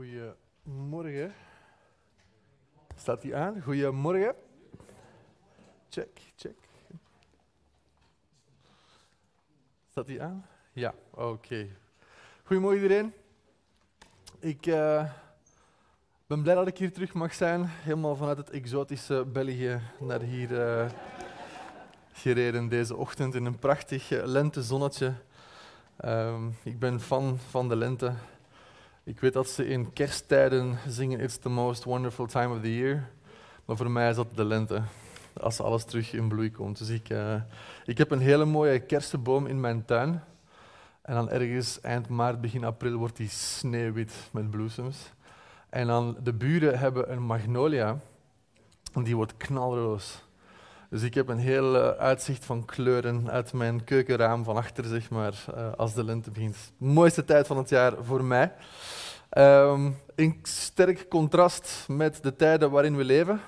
Goedemorgen. Staat die aan? Goedemorgen. Check, check. Staat die aan? Ja, oké. Goedemorgen iedereen. Ik eh, ben blij dat ik hier terug mag zijn. Helemaal vanuit het exotische België naar hier eh, gereden deze ochtend in een prachtig eh, lentezonnetje. Ehm, ik ben fan van de lente. Ik weet dat ze in kersttijden zingen It's the most wonderful time of the year. Maar voor mij is dat de lente, als alles terug in bloei komt. Dus ik, uh, ik heb een hele mooie kersenboom in mijn tuin. En dan ergens eind maart, begin april wordt die sneeuwwit met bloesems. En dan de buren hebben een magnolia. En die wordt knalroos. Dus ik heb een heel uh, uitzicht van kleuren uit mijn keukenraam van achter, zeg maar, uh, als de lente begint. Mooiste tijd van het jaar voor mij. Um, in sterk contrast met de tijden waarin we leven.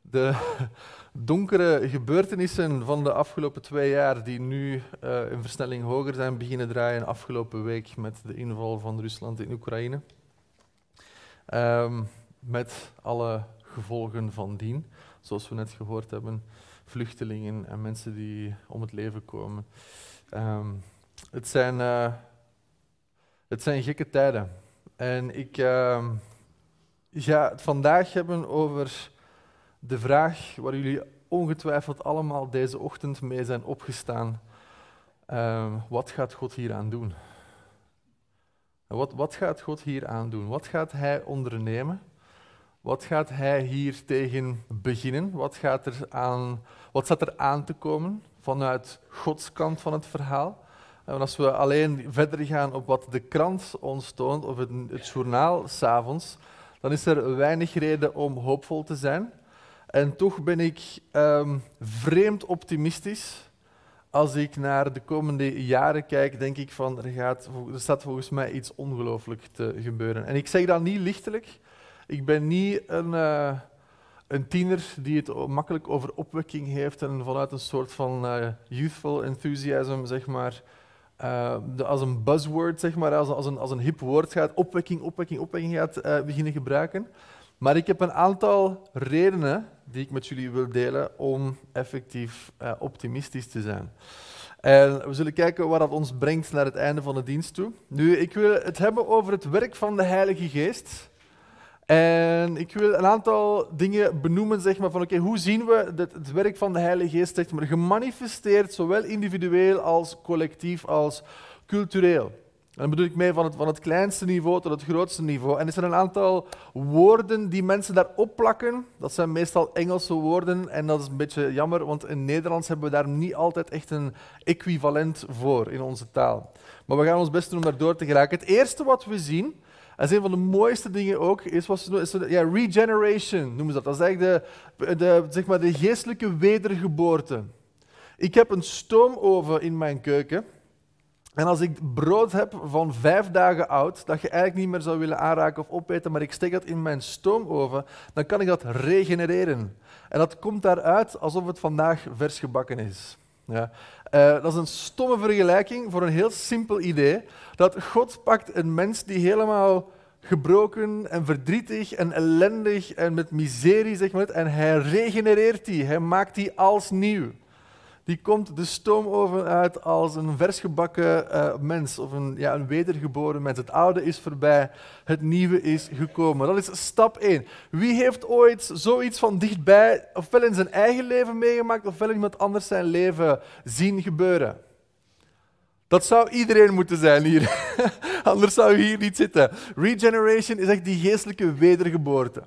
De donkere gebeurtenissen van de afgelopen twee jaar, die nu uh, in versnelling hoger zijn beginnen draaien, afgelopen week met de inval van Rusland in Oekraïne. Um, met alle gevolgen van dien zoals we net gehoord hebben, vluchtelingen en mensen die om het leven komen. Um, het, zijn, uh, het zijn gekke tijden. En ik uh, ga het vandaag hebben over de vraag waar jullie ongetwijfeld allemaal deze ochtend mee zijn opgestaan. Uh, wat gaat God hier aan doen? Wat, wat gaat God hier aan doen? Wat gaat Hij ondernemen? Wat gaat hij hier tegen beginnen? Wat, gaat er aan, wat staat er aan te komen vanuit Gods kant van het verhaal? En als we alleen verder gaan op wat de krant ons toont, of het, het journaal s'avonds, dan is er weinig reden om hoopvol te zijn. En toch ben ik um, vreemd optimistisch. Als ik naar de komende jaren kijk, denk ik van er, gaat, er staat volgens mij iets ongelooflijk te gebeuren. En ik zeg dat niet lichtelijk. Ik ben niet een, uh, een tiener die het makkelijk over opwekking heeft en vanuit een soort van uh, youthful enthusiasm, zeg maar, de, als een buzzword, zeg maar, als, als, een, als een hip woord gaat, opwekking, opwekking, opwekking gaat beginnen gebruiken. Maar ik heb een aantal redenen die ik met jullie wil delen om effectief optimistisch te zijn. En we zullen kijken waar dat ons brengt naar het einde van de dienst toe. Nu, ik wil het hebben over het werk van de Heilige Geest. En ik wil een aantal dingen benoemen, zeg maar, van oké, hoe zien we het, het, werk van de Heilige Geest maar, gemanifesteerd, zowel individueel als collectief als cultureel. En bedoel ik mee van het, van het kleinste niveau tot het grootste niveau. En er zijn een aantal woorden die mensen daar opplakken. Dat zijn meestal Engelse woorden en dat is een beetje jammer, want in Nederlands hebben we daar niet altijd echt een equivalent voor in onze taal. Maar we gaan ons best doen om daar door te geraken. Het eerste wat we zien en een van de mooiste dingen ook is, is ja, regeneration, noemen ze dat. Dat is eigenlijk de, de, zeg maar de geestelijke wedergeboorte. Ik heb een stoomoven in mijn keuken. En als ik brood heb van vijf dagen oud, dat je eigenlijk niet meer zou willen aanraken of opeten, maar ik steek dat in mijn stoomoven, dan kan ik dat regenereren. En dat komt daaruit alsof het vandaag vers gebakken is. Ja. Uh, dat is een stomme vergelijking voor een heel simpel idee. Dat God pakt een mens die helemaal gebroken en verdrietig en ellendig en met miserie, zeg maar, en hij regenereert die. Hij maakt die als nieuw. Die komt de stoomoven uit als een versgebakken uh, mens of een, ja, een wedergeboren mens. Het oude is voorbij, het nieuwe is gekomen. Dat is stap 1. Wie heeft ooit zoiets van dichtbij, ofwel in zijn eigen leven meegemaakt, ofwel in iemand anders zijn leven zien gebeuren? Dat zou iedereen moeten zijn hier. Anders zou je hier niet zitten. Regeneration is echt die geestelijke wedergeboorte.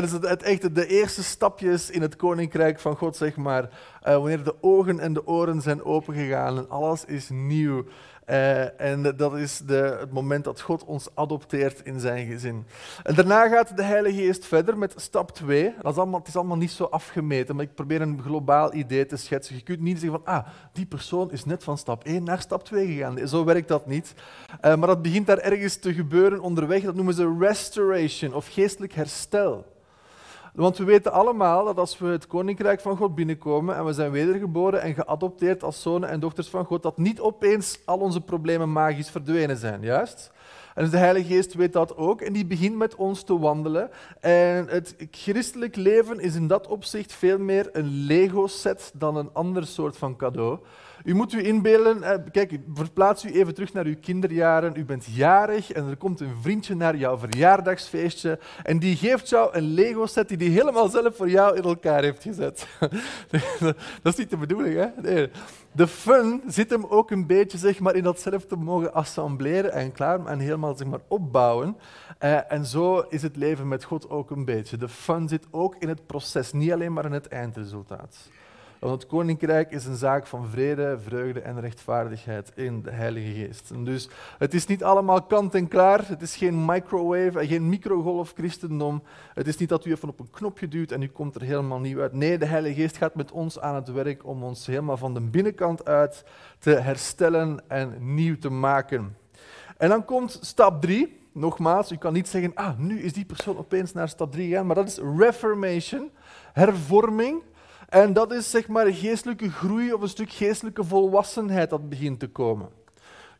Is het, het echt de eerste stapjes in het koninkrijk van God, zeg maar. Uh, wanneer de ogen en de oren zijn opengegaan en alles is nieuw. Uh, en dat is het moment dat God ons adopteert in zijn gezin. En daarna gaat de Heilige Geest verder met stap 2. Dat is allemaal, het is allemaal niet zo afgemeten, maar ik probeer een globaal idee te schetsen. Je kunt niet zeggen van, ah, die persoon is net van stap 1 naar stap 2 gegaan. Zo werkt dat niet. Uh, maar dat begint daar ergens te gebeuren onderweg. Dat noemen ze restoration of geestelijk herstel. Want we weten allemaal dat als we het koninkrijk van God binnenkomen en we zijn wedergeboren en geadopteerd als zonen en dochters van God, dat niet opeens al onze problemen magisch verdwenen zijn, juist? En de Heilige Geest weet dat ook en die begint met ons te wandelen. En het christelijk leven is in dat opzicht veel meer een Lego-set dan een ander soort van cadeau. U moet u inbeelden, eh, kijk, verplaats u even terug naar uw kinderjaren. U bent jarig en er komt een vriendje naar jouw verjaardagsfeestje en die geeft jou een Lego-set die hij helemaal zelf voor jou in elkaar heeft gezet. dat is niet de bedoeling, hè? Nee. De fun zit hem ook een beetje zeg maar, in dat zelf te mogen assembleren en klaar en helemaal zeg maar, opbouwen. Uh, en zo is het leven met God ook een beetje. De fun zit ook in het proces, niet alleen maar in het eindresultaat. Want het koninkrijk is een zaak van vrede, vreugde en rechtvaardigheid in de Heilige Geest. Dus het is niet allemaal kant en klaar. Het is geen microwave en geen microgolf christendom. Het is niet dat u even op een knopje duwt en u komt er helemaal nieuw uit. Nee, de Heilige Geest gaat met ons aan het werk om ons helemaal van de binnenkant uit te herstellen en nieuw te maken. En dan komt stap 3. Nogmaals, u kan niet zeggen, ah, nu is die persoon opeens naar stap 3 gegaan, maar dat is reformation, hervorming. En dat is zeg maar geestelijke groei of een stuk geestelijke volwassenheid dat begint te komen.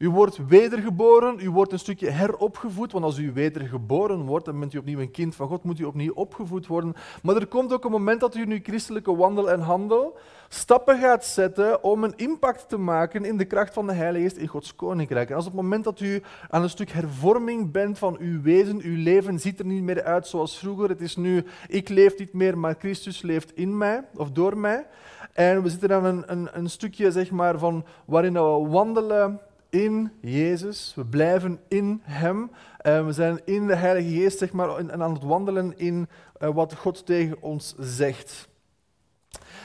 U wordt wedergeboren, u wordt een stukje heropgevoed, want als u wedergeboren wordt, dan bent u opnieuw een kind van God, moet u opnieuw opgevoed worden. Maar er komt ook een moment dat u in uw christelijke wandel en handel stappen gaat zetten om een impact te maken in de kracht van de Heilige Geest in Gods Koninkrijk. En als op het moment dat u aan een stuk hervorming bent van uw wezen, uw leven ziet er niet meer uit zoals vroeger. Het is nu, ik leef niet meer, maar Christus leeft in mij of door mij. En we zitten aan een, een, een stukje zeg maar, van waarin we wandelen in Jezus, we blijven in Hem. Uh, we zijn in de Heilige Geest zeg maar, en aan het wandelen in uh, wat God tegen ons zegt.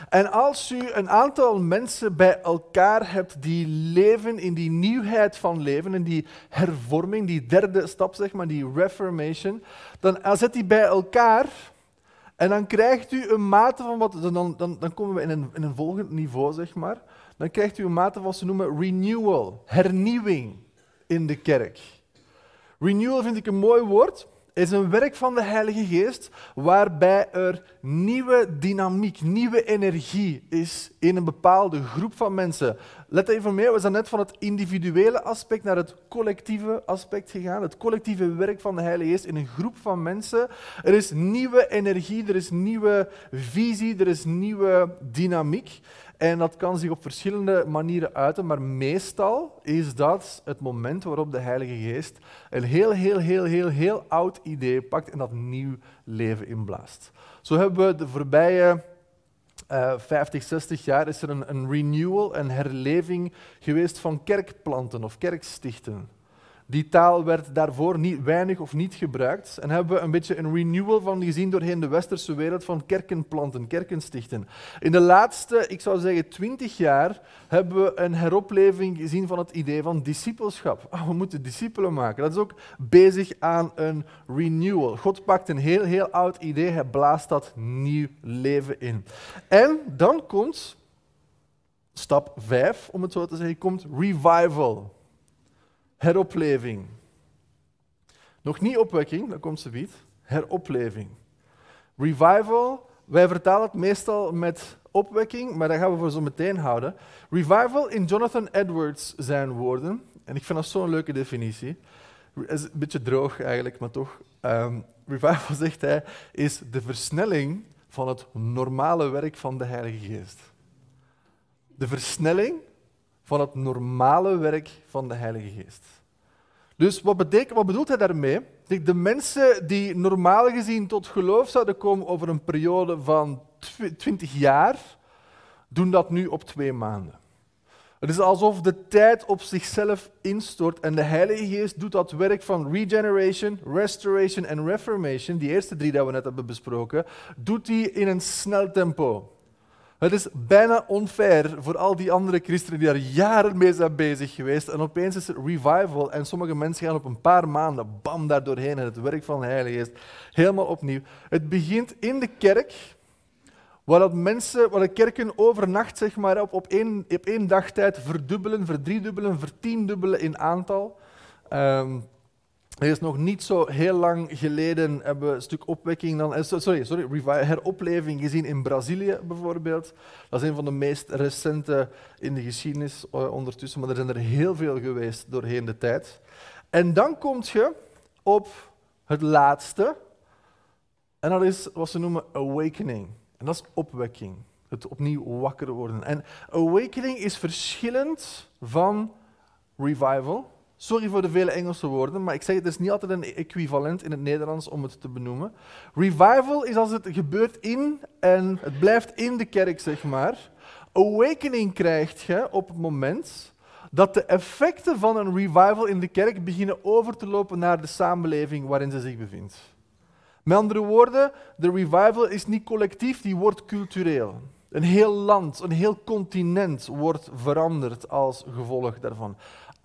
En als u een aantal mensen bij elkaar hebt die leven in die nieuwheid van leven, in die hervorming, die derde stap, zeg maar, die reformation, dan zet die bij elkaar en dan krijgt u een mate van wat, dan, dan, dan komen we in een, in een volgend niveau, zeg maar dan krijgt u een mate van wat ze noemen renewal, hernieuwing in de kerk. Renewal vind ik een mooi woord. Is een werk van de Heilige Geest waarbij er nieuwe dynamiek, nieuwe energie is in een bepaalde groep van mensen. Let even mee, we zijn net van het individuele aspect naar het collectieve aspect gegaan. Het collectieve werk van de Heilige Geest in een groep van mensen. Er is nieuwe energie, er is nieuwe visie, er is nieuwe dynamiek. En dat kan zich op verschillende manieren uiten, maar meestal is dat het moment waarop de Heilige Geest een heel, heel, heel, heel, heel oud idee pakt en dat nieuw leven inblaast. Zo hebben we de voorbije uh, 50, 60 jaar is er een, een renewal, een herleving geweest van kerkplanten of kerkstichten. Die taal werd daarvoor niet, weinig of niet gebruikt. En hebben we een beetje een renewal van gezien doorheen de westerse wereld van kerkenplanten, kerkenstichten. In de laatste, ik zou zeggen, twintig jaar hebben we een heropleving gezien van het idee van discipelschap. Oh, we moeten discipelen maken. Dat is ook bezig aan een renewal. God pakt een heel, heel oud idee, hij blaast dat nieuw leven in. En dan komt stap 5, om het zo te zeggen, komt revival heropleving. Nog niet opwekking, dat komt ze niet. Heropleving. Revival, wij vertalen het meestal met opwekking, maar dat gaan we voor zo meteen houden. Revival in Jonathan Edwards zijn woorden, en ik vind dat zo'n leuke definitie. Is een beetje droog eigenlijk, maar toch. Um, revival, zegt hij, is de versnelling van het normale werk van de Heilige Geest. De versnelling van het normale werk van de Heilige Geest. Dus wat, wat bedoelt hij daarmee? De mensen die normaal gezien tot geloof zouden komen over een periode van 20 jaar, doen dat nu op twee maanden. Het is alsof de tijd op zichzelf instort en de Heilige Geest doet dat werk van regeneration, restoration en reformation, die eerste drie die we net hebben besproken, doet hij in een snel tempo. Het is bijna onfair voor al die andere christenen die daar jaren mee zijn bezig geweest. En opeens is het revival en sommige mensen gaan op een paar maanden, bam, daar doorheen. En het werk van de Heilige Geest helemaal opnieuw. Het begint in de kerk, waar, dat mensen, waar de kerken overnacht zeg maar, op, op, één, op één dagtijd verdubbelen, verdriedubbelen, vertiendubbelen in aantal. Um, er is nog niet zo heel lang geleden hebben we een stuk opwekking dan, eh, sorry, sorry, heropleving gezien in Brazilië bijvoorbeeld. Dat is een van de meest recente in de geschiedenis uh, ondertussen, maar er zijn er heel veel geweest doorheen de tijd. En dan kom je op het laatste. En dat is wat ze noemen awakening. En dat is opwekking. Het opnieuw wakker worden. En awakening is verschillend van revival. Sorry voor de vele Engelse woorden, maar ik zeg het is niet altijd een equivalent in het Nederlands om het te benoemen. Revival is als het gebeurt in en het blijft in de kerk, zeg maar. Awakening krijg je op het moment dat de effecten van een revival in de kerk beginnen over te lopen naar de samenleving waarin ze zich bevindt. Met andere woorden, de revival is niet collectief, die wordt cultureel. Een heel land, een heel continent wordt veranderd als gevolg daarvan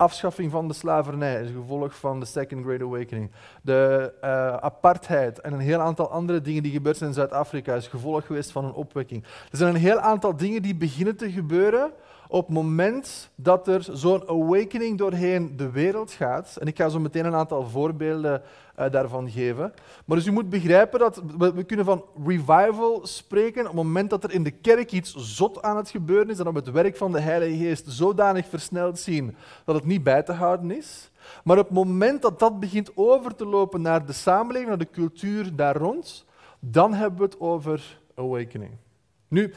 afschaffing van de slavernij is gevolg van de Second Great Awakening. De uh, apartheid en een heel aantal andere dingen die gebeurd zijn in Zuid-Afrika is gevolg geweest van een opwekking. Er zijn een heel aantal dingen die beginnen te gebeuren op het moment dat er zo'n awakening doorheen de wereld gaat. En ik ga zo meteen een aantal voorbeelden uh, daarvan geven. Maar dus u moet begrijpen dat we, we, kunnen van revival spreken op het moment dat er in de kerk iets zot aan het gebeuren is en op het werk van de Heilige Geest zodanig versneld zien dat het niet bij te houden is. Maar op het moment dat dat begint over te lopen naar de samenleving, naar de cultuur daar rond, dan hebben we het over awakening. Nu,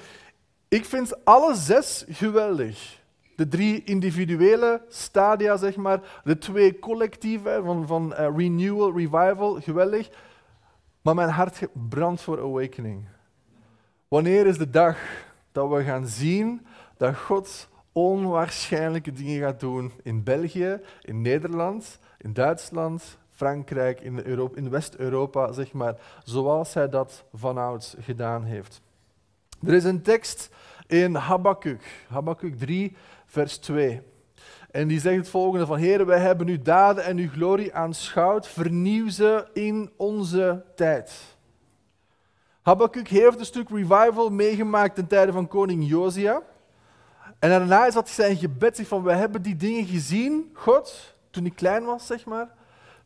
ik vind alle zes geweldig. De drie individuele stadia, zeg maar, de twee collectieve van, van uh, renewal, revival, geweldig. Maar mijn hart brandt voor awakening. Wanneer is de dag dat we gaan zien dat God onwaarschijnlijke dingen gaat doen in België, in Nederland, in Duitsland, Frankrijk, in, in West-Europa, zeg maar, zoals hij dat vanouds gedaan heeft. Er is een tekst in Habakkuk, Habakkuk 3, vers 2. En die zegt het volgende van, Heer, wij hebben uw daden en uw glorie aanschouwd, vernieuw ze in onze tijd. Habakkuk heeft een stuk revival meegemaakt ten tijde van koning Josia. En daarna is dat zijn gebed van, wij hebben die dingen gezien, God, toen ik klein was, zeg maar,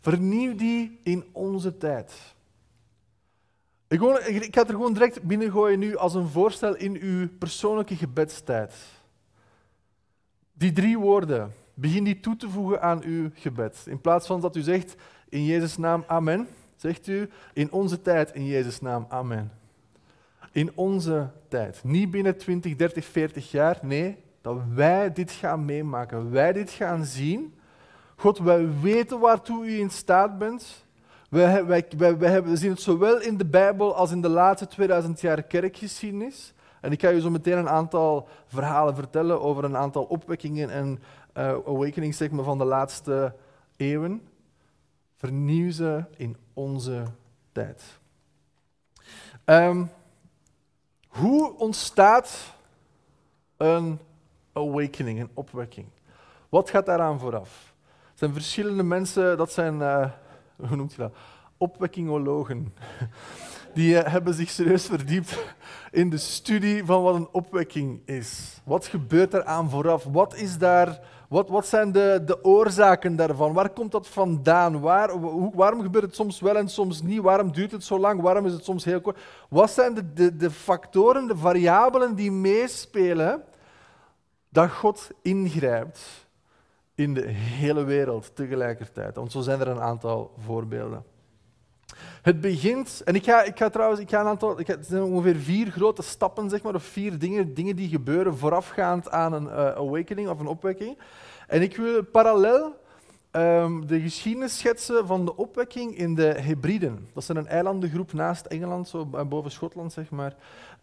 vernieuw die in onze tijd. Ik, ik ga het er gewoon direct binnengooien nu als een voorstel in uw persoonlijke gebedstijd. Die drie woorden, begin die toe te voegen aan uw gebed. In plaats van dat u zegt in Jezus' naam amen, zegt u in onze tijd in Jezus' naam amen. In onze tijd. Niet binnen 20, 30, 40 jaar. Nee, dat wij dit gaan meemaken. Wij dit gaan zien. God, wij weten waartoe u in staat bent. We zien het zowel in de Bijbel als in de laatste 2000 jaar kerkgeschiedenis. En ik ga je zo meteen een aantal verhalen vertellen over een aantal opwekkingen en uh, awakenings van de laatste eeuwen. Vernieuw ze in onze tijd. Um, hoe ontstaat een awakening, een opwekking? Wat gaat daaraan vooraf? Er zijn verschillende mensen, dat zijn, uh, hoe noemt je dat? Opwekkingologen die uh, hebben zich serieus verdiept in de studie van wat een opwekking is. Wat gebeurt er aan vooraf? Wat, is daar, wat, wat zijn de, de oorzaken daarvan? Waar komt dat vandaan? Waar, hoe, waarom gebeurt het soms wel en soms niet? Waarom duurt het zo lang? Waarom is het soms heel kort? Wat zijn de, de, de factoren, de variabelen die meespelen dat God ingrijpt in de hele wereld tegelijkertijd? Want zo zijn er een aantal voorbeelden. Het begint, en ik ga, ik ga trouwens, ik ga een aantal, ik het zijn ongeveer vier grote stappen, zeg maar, of vier dingen, dingen die gebeuren voorafgaand aan een uh, awakening of een opwekking. En ik wil parallel um, de geschiedenis schetsen van de opwekking in de Hebriden. Dat is een eilandengroep naast Engeland, zo boven Schotland, zeg maar.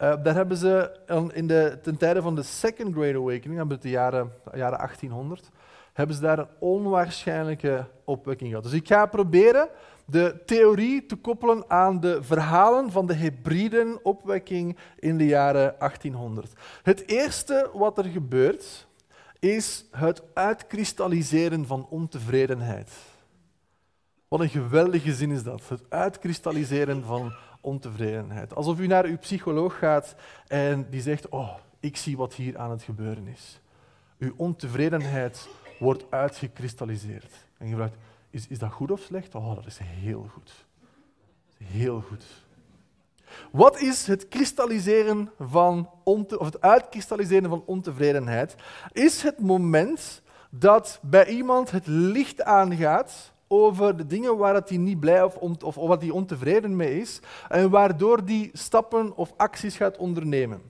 Uh, daar hebben ze in de, ten tijde van de Second Great Awakening, hebben de jaren, jaren 1800, hebben ze daar een onwaarschijnlijke opwekking gehad. Dus ik ga proberen de theorie te koppelen aan de verhalen van de hybride opwekking in de jaren 1800. Het eerste wat er gebeurt, is het uitkristalliseren van ontevredenheid. Wat een geweldige zin is dat, het uitkristalliseren van ontevredenheid. Alsof u naar uw psycholoog gaat en die zegt, oh, ik zie wat hier aan het gebeuren is. Uw ontevredenheid wordt uitgekristalliseerd. En je vraagt, is, is dat goed of slecht? Oh, dat is heel goed. Heel goed. Wat is het kristalliseren van of het uitkristalliseren van ontevredenheid? Is het moment dat bij iemand het licht aangaat over de dingen waar hij niet blij of, of, wat hij ontevreden mee is, en waardoor die stappen of acties gaat ondernemen.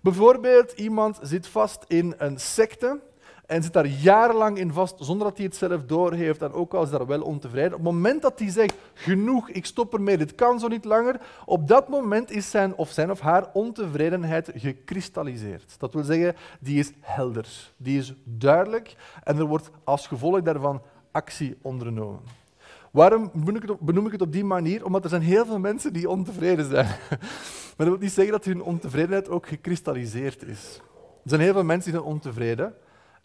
Bijvoorbeeld, iemand zit vast in een secte en zit daar jarenlang in vast zonder dat hij het zelf doorheeft en ook al is daar wel ontevreden. Op het moment dat hij zegt, genoeg, ik stop ermee, dit kan zo niet langer, op dat moment is zijn of zijn of haar ontevredenheid gekristalliseerd. Dat wil zeggen, die is helder, die is duidelijk en er wordt als gevolg daarvan actie ondernomen. Waarom benoem ik, het op, die manier? Omdat er zijn heel veel mensen die ontevreden zijn. Maar dat wil niet zeggen dat hun ontevredenheid ook gekristalliseerd is. Er zijn heel veel mensen die zijn ontevreden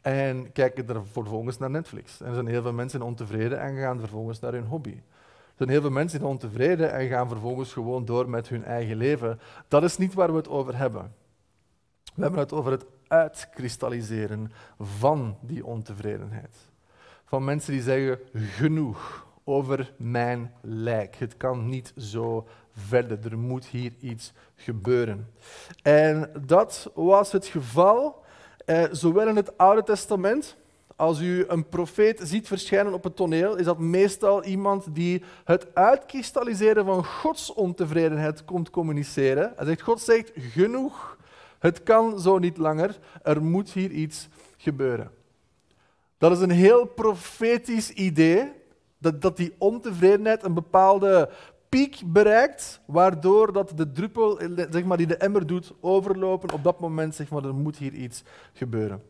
en kijken er vervolgens naar Netflix. En er zijn heel veel mensen ontevreden en gaan vervolgens naar hun hobby. Er zijn heel veel mensen ontevreden en gaan vervolgens gewoon door met hun eigen leven. Dat is niet waar we het over hebben. We hebben het over het uitkristalliseren van die ontevredenheid. Van mensen die zeggen genoeg over mijn lijk. Het kan niet zo verder. Er moet hier iets gebeuren. En dat was het geval, eh, zowel in het Oude Testament. Als u een profeet ziet verschijnen op het toneel, is dat meestal iemand die het uitkristalliseren van Gods ontevredenheid komt communiceren. Hij zegt, God zegt genoeg, het kan zo niet langer, er moet hier iets gebeuren. Dat is een heel profetisch idee, dat, dat die ontevredenheid een bepaalde piek bereikt, waardoor dat de druppel zeg maar, die de emmer doet overlopen. Op dat moment zeg maar, er moet hier iets gebeuren.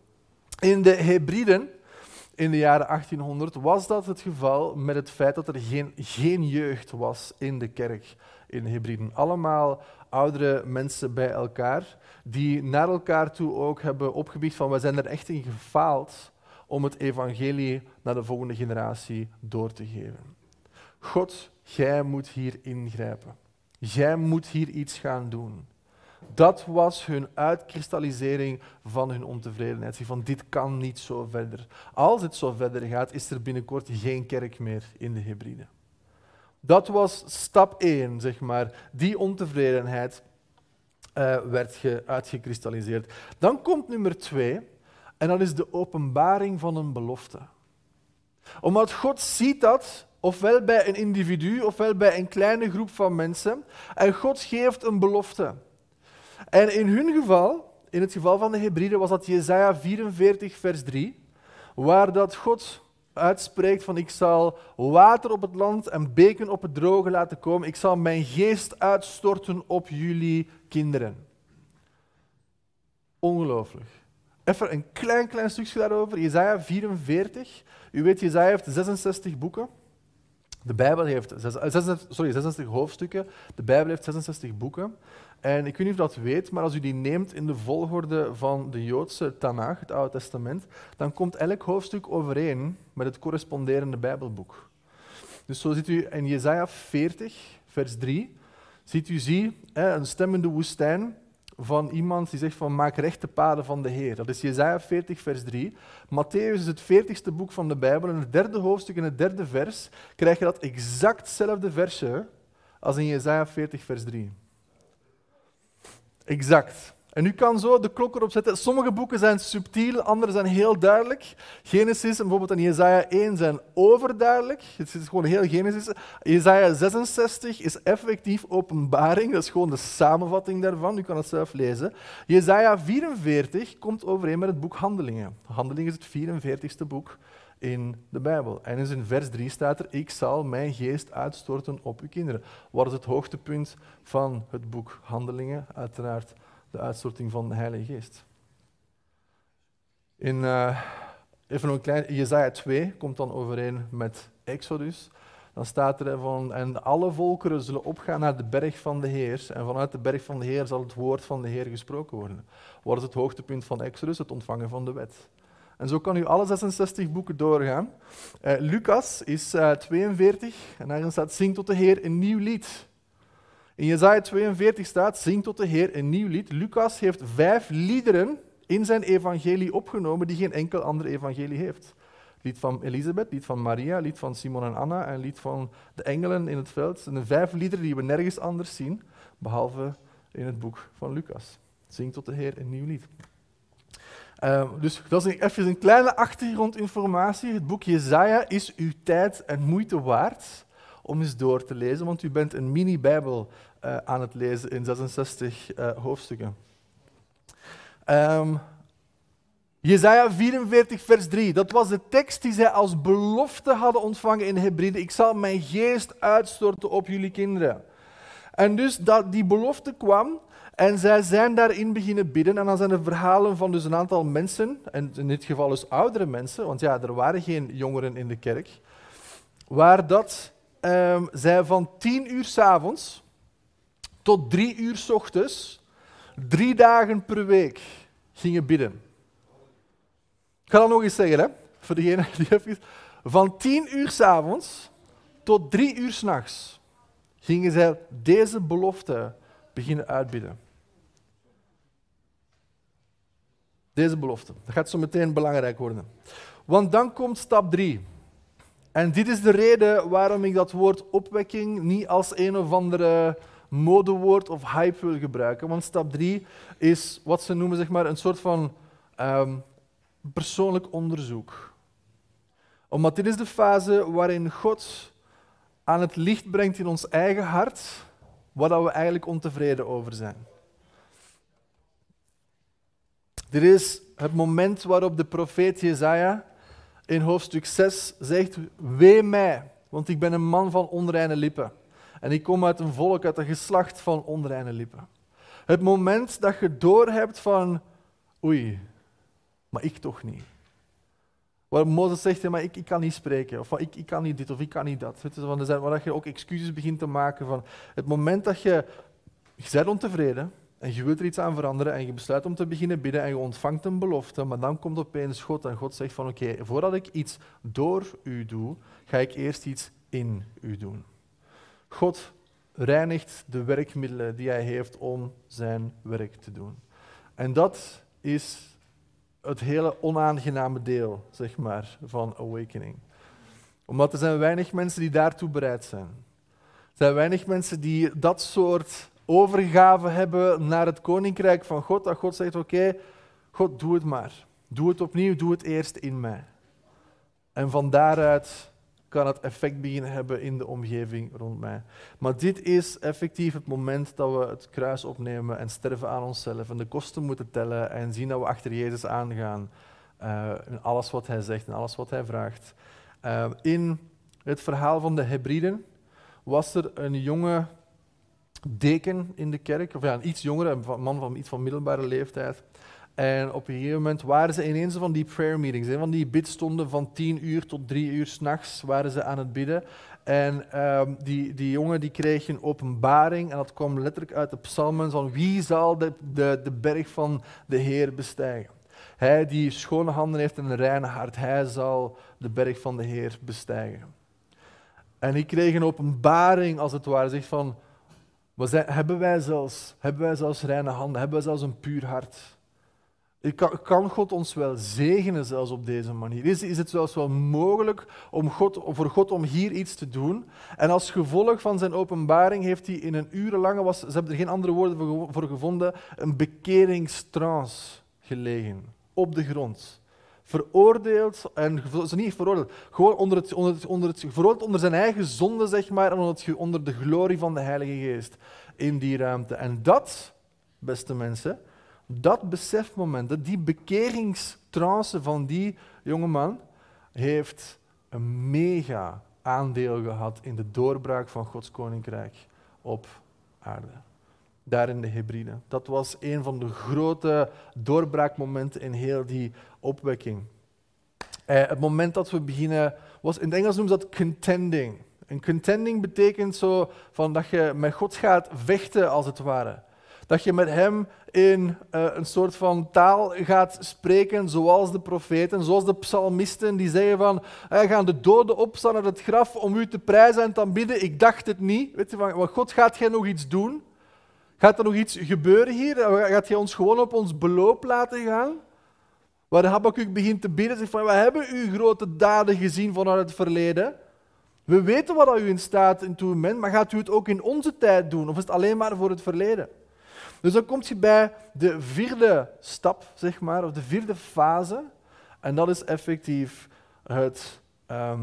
In de Hebriden, in de jaren 1800, was dat het geval met het feit dat er geen, geen jeugd was in de kerk in de Hebriden. Allemaal oudere mensen bij elkaar, die naar elkaar toe ook hebben opgebied van we zijn er echt in gefaald om het evangelie naar de volgende generatie door te geven. God, jij moet hier ingrijpen. Jij moet hier iets gaan doen. Dat was hun uitkristallisering van hun ontevredenheid. Van dit kan niet zo verder. Als het zo verder gaat, is er binnenkort geen kerk meer in de Hebride. Dat was stap 1, zeg maar. Die ontevredenheid uh, werd uitgekristalliseerd. Dan komt nummer 2, en dat is de openbaring van een belofte. Omdat God ziet dat, ofwel bij een individu, ofwel bij een kleine groep van mensen, en God geeft een belofte. En in hun geval, in het geval van de Hebriden, was dat Jesaja 44, vers 3, waar dat God uitspreekt van ik zal water op het land en beken op het droge laten komen. Ik zal mijn geest uitstorten op jullie kinderen. Ongelooflijk. Even een klein, klein stukje daarover. Jezaja 44. U weet, Jezaja heeft 66 boeken. De Bijbel heeft 66, sorry, 66 hoofdstukken. De Bijbel heeft 66 boeken. En ik weet niet of dat weet, maar als u die neemt in de volgorde van de Joodse Tanach, het Oude Testament, dan komt elk hoofdstuk overeen met het corresponderende Bijbelboek. Dus zo ziet u in Jezaja 40, vers 3, ziet u zie, een stem in de woestijn van iemand die zegt van maak rechte paden van de Heer. Dat is Jezaja 40, vers 3. Matthäus is het veertigste boek van de Bijbel. In het derde hoofdstuk, in het derde vers, krijg je dat exactzelfde versje als in Jezaja 40, vers 3. Exact. En u kan zo de klok erop zetten. Sommige boeken zijn subtiel, andere zijn heel duidelijk. Genesis en bijvoorbeeld in Jezaja 1 zijn overduidelijk. Het is gewoon heel Genesis. Jezaja 66 is effectief openbaring. Dat is gewoon de samenvatting daarvan. U kan het zelf lezen. Jezaja 44 komt overeen met het boek Handelingen. Handelingen is het 44ste boek in de Bijbel. En in vers 3 staat er, ik zal mijn geest uitstorten op uw kinderen. Wat is het hoogtepunt van het boek Handelingen? Uiteraard de uitstorting van de Heilige Geest. In, uh, even een klein, Jezaja 2 komt dan overeen met Exodus. Dan staat er van, en alle volkeren zullen opgaan naar de berg van de Heer. En vanuit de berg van de Heer zal het woord van de Heer gesproken worden. Wat is het hoogtepunt van Exodus? Het ontvangen van de wet. En zo kan u alle 66 boeken doorgaan. Uh, Lucas is uh, eh, 42 en daarin staat, zing tot de Heer een nieuw lied. In Jezaja 42 staat, zing tot de Heer een nieuw lied. Lucas heeft vijf liederen in zijn evangelie opgenomen die geen enkel ander evangelie heeft. Lied van Elisabeth, lied van Maria, lied van Simon en Anna en lied van de engelen in het veld. Zijn vijf liederen die we nergens anders zien, behalve in het boek van Lucas. Zing tot de Heer een nieuw lied. Ehm, dus dat is even een kleine achtergrondinformatie. Het boek Jezaja is uw tijd en moeite waard om eens door te lezen, want u bent een mini-bijbel uh, aan het lezen in 66 uh, hoofdstukken. Um, Jezaja 44, vers 3. Dat was de tekst die zij als belofte hadden ontvangen in Hebride. Ik zal mijn geest uitstorten op jullie kinderen. En dus dat die belofte kwam en zij zijn daarin beginnen bidden. En dan zijn er verhalen van dus een aantal mensen, en in dit geval dus oudere mensen, want ja, er waren geen jongeren in de kerk, waar dat um, zij van tien uur s avonds tot drie uur s ochtends, drie dagen per week, gingen bidden. Ik ga dat nog eens zeggen, hè? voor degene die even... Van tien uur s avonds tot drie uur s'nachts gingen zij deze belofte beginnen uitbidden. Deze belofte. Dat gaat zo meteen belangrijk worden. Want dan komt stap 3. En dit is de reden waarom ik dat woord opwekking niet als een of andere modewoord of hype wil gebruiken. Want stap 3 is wat ze noemen zeg maar, een soort van um, persoonlijk onderzoek. Omdat dit is de fase waarin God aan het licht brengt in ons eigen hart waar we eigenlijk ontevreden over zijn. Dit is het moment waarop de profeet Jezaja in hoofdstuk 6 zegt, wee mij, want ik ben een man van onreine lippen. En ik kom uit een volk, uit een geslacht van onreine lippen. Het moment dat je doorhebt van, oei, maar ik toch niet. Waar Mozes zegt, maar ik, ik kan niet spreken, of ik, ik kan niet dit, of ik kan niet dat. Het is van, waar je ook excuses begint te maken van het moment dat je, je bent ontevreden en je wilt er iets aan veranderen en je besluit om te beginnen bidden en je ontvangt een belofte, maar dan komt opeens God en God zegt van oké, voordat ik iets door u doe, ga ik eerst iets in u doen. God reinigt de werkmiddelen die hij heeft om zijn werk te doen. En dat is het hele onaangename deel, zeg maar, van awakening. Omdat er zijn weinig mensen die daartoe bereid zijn. Er zijn weinig mensen die dat soort overgave hebben naar het koninkrijk van God, dat God zegt, oké, God, doe het maar. Doe het opnieuw, doe het eerst in mij. En van daaruit kan het effect beginnen hebben in de omgeving rond mij. Maar dit is effectief het moment dat we het kruis opnemen en sterven aan onszelf en de kosten moeten tellen en zien dat we achter Jezus aangaan uh, in alles wat hij zegt en alles wat hij vraagt. Uh, in het verhaal van de Hebriden was er een jonge deken in de kerk, of ja, een iets jongere, een man van iets van middelbare leeftijd. En op een gegeven moment waren ze ineens van die prayer meetings, hè, van die bidstonden van tien uur tot drie uur s'nachts waren ze aan het bidden. En um, die, die jongen die kreeg een openbaring en dat kwam letterlijk uit de psalmen van wie zal de, de, de berg van de Heer bestijgen. Hij die schone handen heeft en een reine hart, hij zal de berg van de Heer bestijgen. En ik kreeg een openbaring als het ware, zegt van, hebben, wij zelfs, hebben wij zelfs reine handen, hebben wij zelfs een puur hart? Kan God ons wel zegenen zelfs op deze manier? Is, is het zelfs wel mogelijk om God, voor God om hier iets te doen? En als gevolg van zijn openbaring heeft hij in een urenlange, was, ze hebben er geen andere woorden voor gevonden, een bekeringstrance gelegen op de grond. Veroordeeld, en niet veroordeeld, gewoon onder het, onder het, onder het, veroordeeld onder zijn eigen zonde, zeg maar, en onder, het, onder de glorie van de Heilige Geest in die ruimte. En dat, beste mensen, dat besefmoment, die bekeringstrance van die jonge man, heeft een mega aandeel gehad in de doorbraak van Gods koninkrijk op aarde. Daar in de Hebride. Dat was een van de grote doorbraakmomenten in heel die opwekking. Eh, het moment dat we beginnen, was, in het Engels noemen ze dat contending. En contending betekent zo van dat je met God gaat vechten, als het ware. Dat je met hem in uh, een soort van taal gaat spreken, zoals de profeten, zoals de psalmisten, die zeggen van, hey, gaan de doden opstaan uit het graf om u te prijzen en te aanbidden? Ik dacht het niet. Weet je, van, God, gaat jij nog iets doen? Gaat er nog iets gebeuren hier? Gaat jij ons gewoon op ons beloop laten gaan? Waar Habakkuk begint te bidden, zegt van, we hebben uw grote daden gezien vanuit het verleden. We weten wat u in staat in toe bent, maar gaat u het ook in onze tijd doen? Of is het alleen maar voor het verleden? Dus dan kom je bij de vierde stap, zeg maar, of de vierde fase. En dat is effectief het, ehm,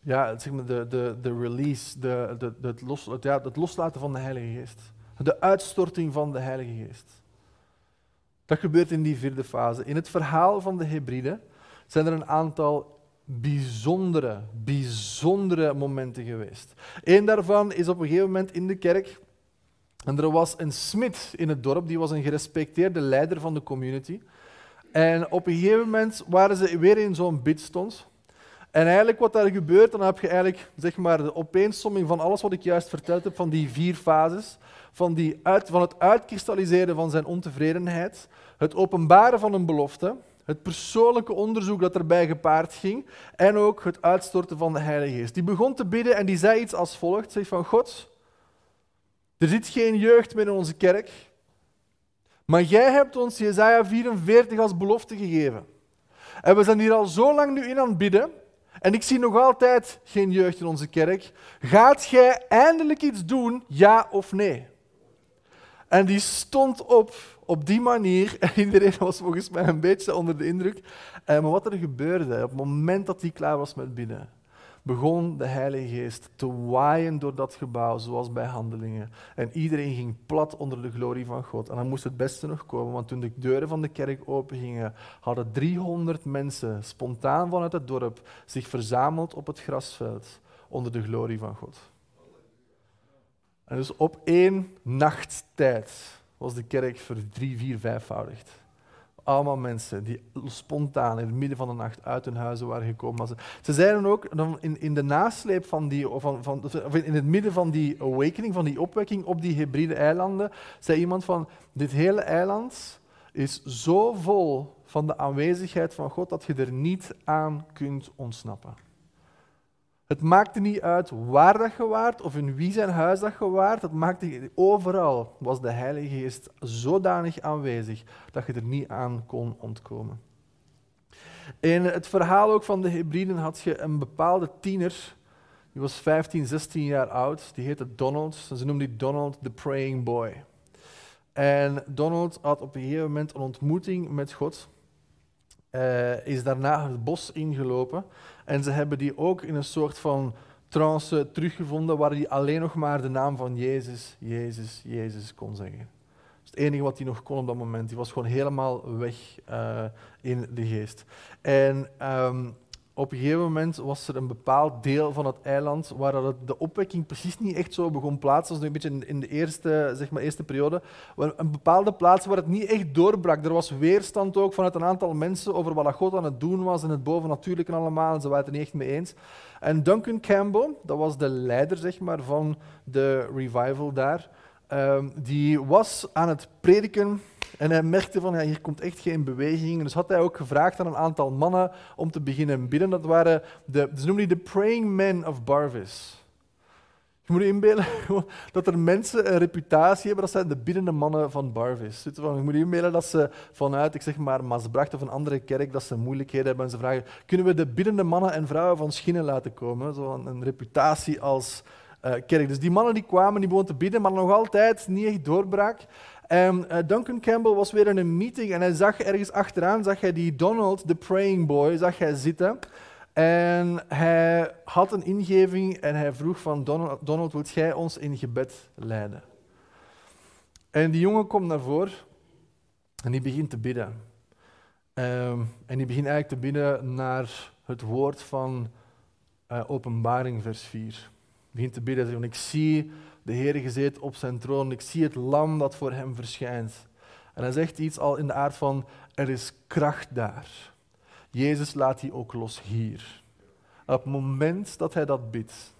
ja, zeg maar de, de, de release, de, de, het, los, ja, het loslaten van de Heilige Geest. De uitstorting van de Heilige Geest. Dat gebeurt in die vierde fase. In het verhaal van de Hebriden zijn er een aantal bijzondere, bijzondere momenten geweest. Eén daarvan is op een gegeven moment in de kerk. En er was een smid in het dorp, die was een gerespecteerde leider van de community. En op een gegeven moment waren ze weer in zo'n bidstond. En eigenlijk wat daar gebeurt, dan heb je eigenlijk zeg maar, de opeensomming van alles wat ik juist verteld heb, van die vier fases. Van, die uit, van het uitkristalliseren van zijn ontevredenheid, het openbaren van een belofte, het persoonlijke onderzoek dat erbij gepaard ging en ook het uitstorten van de Heilige Geest. Die begon te bidden en die zei iets als volgt, zegt van God, er zit geen jeugd meer in onze kerk, maar jij hebt ons Jezaja 44 als belofte gegeven. En we zijn hier al zo lang nu in aan het bidden en ik zie nog altijd geen jeugd in onze kerk. Gaat jij eindelijk iets doen, ja of nee? En die stond op op die manier. En iedereen was volgens mij een beetje onder de indruk. Eh, maar wat er gebeurde, op het moment dat hij klaar was met bidden, begon de Heilige Geest te waaien door dat gebouw, zoals bij handelingen. En iedereen ging plat onder de glorie van God. En dan moest het beste nog komen, want toen de deuren van de kerk opengingen, hadden 300 mensen spontaan vanuit het dorp zich verzameld op het grasveld onder de glorie van God. En dus op één nacht tijd was de kerk voor drie, vier, vijfvoudigd. Allemaal mensen die spontaan in het midden van de nacht uit hun huizen waren gekomen. Ze, ze zeiden ook, in, in de nasleep van die, van, van, of in het midden van die awakening, van die opwekking op die hybride eilanden, zei iemand van, dit hele eiland is zo vol van de aanwezigheid van God dat je er niet aan kunt ontsnappen. Het maakte niet uit waar dat je waart of in wie zijn huis dat je waart. Het maakte, overal was de Heilige Geest zodanig aanwezig dat je er niet aan kon ontkomen. In het verhaal ook van de Hebriden had je een bepaalde tiener, die was 15, 16 jaar oud, die heette Donald. Ze noemden die Donald the Praying Boy. En Donald had op een gegeven moment een ontmoeting met God. Uh, is daarna het bos ingelopen en ze hebben die ook in een soort van trance teruggevonden waar hij alleen nog maar de naam van Jezus, Jezus, Jezus kon zeggen. Dat is het enige wat hij nog kon op dat moment. Die was gewoon helemaal weg uh, in de geest. En um, op een gegeven moment was er een bepaald deel van het eiland waar dat de opwekking precies niet echt zo begon plaatsen. Dat was een beetje in de eerste, zeg maar, eerste periode. Een bepaalde plaats waar het niet echt doorbrak. Er was weerstand ook vanuit een aantal mensen over wat God aan het doen was en het bovennatuurlijke allemaal. En ze waren het er niet echt mee eens. En Duncan Campbell, dat was de leider zeg maar, van de revival daar, ehm, die was aan het prediken en hij merkte van, ja, hier komt echt geen beweging. Dus had hij ook gevraagd aan een aantal mannen om te beginnen bidden. Dat waren, de, ze noemden die de praying men of Barvis. Je moet je inbeelden dat er mensen een reputatie hebben, dat zijn de biddende mannen van Barvis. Je moet je inbeelden dat ze vanuit, ik zeg maar, Maasbracht of een andere kerk, dat ze moeilijkheden hebben en ze vragen, kunnen we de biddende mannen en vrouwen van Schinnen laten komen? Zo een, een reputatie als uh, kerk. Dus die mannen die kwamen, die begonnen te bidden, maar nog altijd niet echt doorbraak. En uh, Duncan Campbell was weer in een meeting en hij zag ergens achteraan, zag hij die Donald, de praying boy, zag hij zitten. En hij had een ingeving en hij vroeg van Donald, Donald wilt jij ons in gebed leiden? En die jongen komt naar voren en die begint te bidden. Um, en die begint eigenlijk te bidden naar het woord van uh, openbaring vers 4. Hij begint te bidden en ik zie de Heer gezeten op zijn troon. Ik zie het lam dat voor hem verschijnt. En hij zegt iets al in de aard van, er is kracht daar. Jezus laat die ook los hier. op het moment dat hij dat bidt,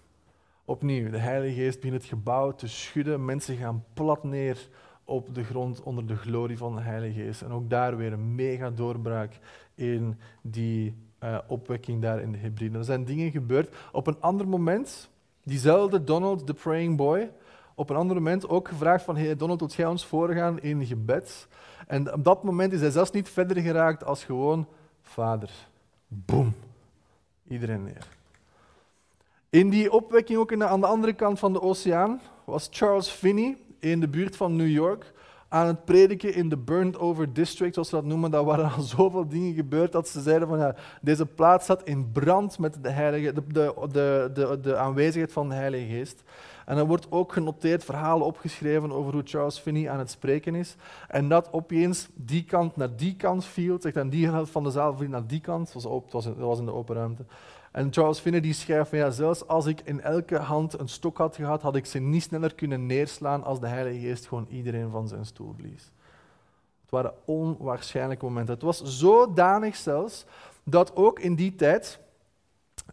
opnieuw, de Heilige Geest begint het gebouw te schudden. Mensen gaan plat neer op de grond onder de glorie van de Heilige Geest. En ook daar weer een mega doorbraak in die uh, opwekking daar in de Hebriden. Er zijn dingen gebeurd. Op een ander moment, diezelfde Donald, de praying boy, op een ander moment ook gevraagd van hey Donald, wilt jij ons voorgaan in gebed? En op dat moment is hij zelfs niet verder geraakt als gewoon vader. Boom. Iedereen neer. In die opwekking, ook aan de andere kant van de oceaan, was Charles Finney in de buurt van New York aan het prediken in de burned over district, zoals ze dat noemen. Daar waren al zoveel dingen gebeurd dat ze zeiden van ja, deze plaats staat in brand met de, heilige, de, de, de, de, aanwezigheid van de Heilige Geest. En er wordt ook genoteerd, verhalen opgeschreven over hoe Charles Finney aan het spreken is. En dat opeens die kant naar die kant viel, zegt dan die helft van de zaal viel naar die kant, was, was, was in de open ruimte. En Charles Finney schrijft ja, zelfs als ik in elke hand een stok had gehad, had ik ze niet sneller kunnen neerslaan als de Heilige Geest gewoon iedereen van zijn stoel blies. Het waren onwaarschijnlijke momenten. Het was zodanig zelfs dat ook in die tijd,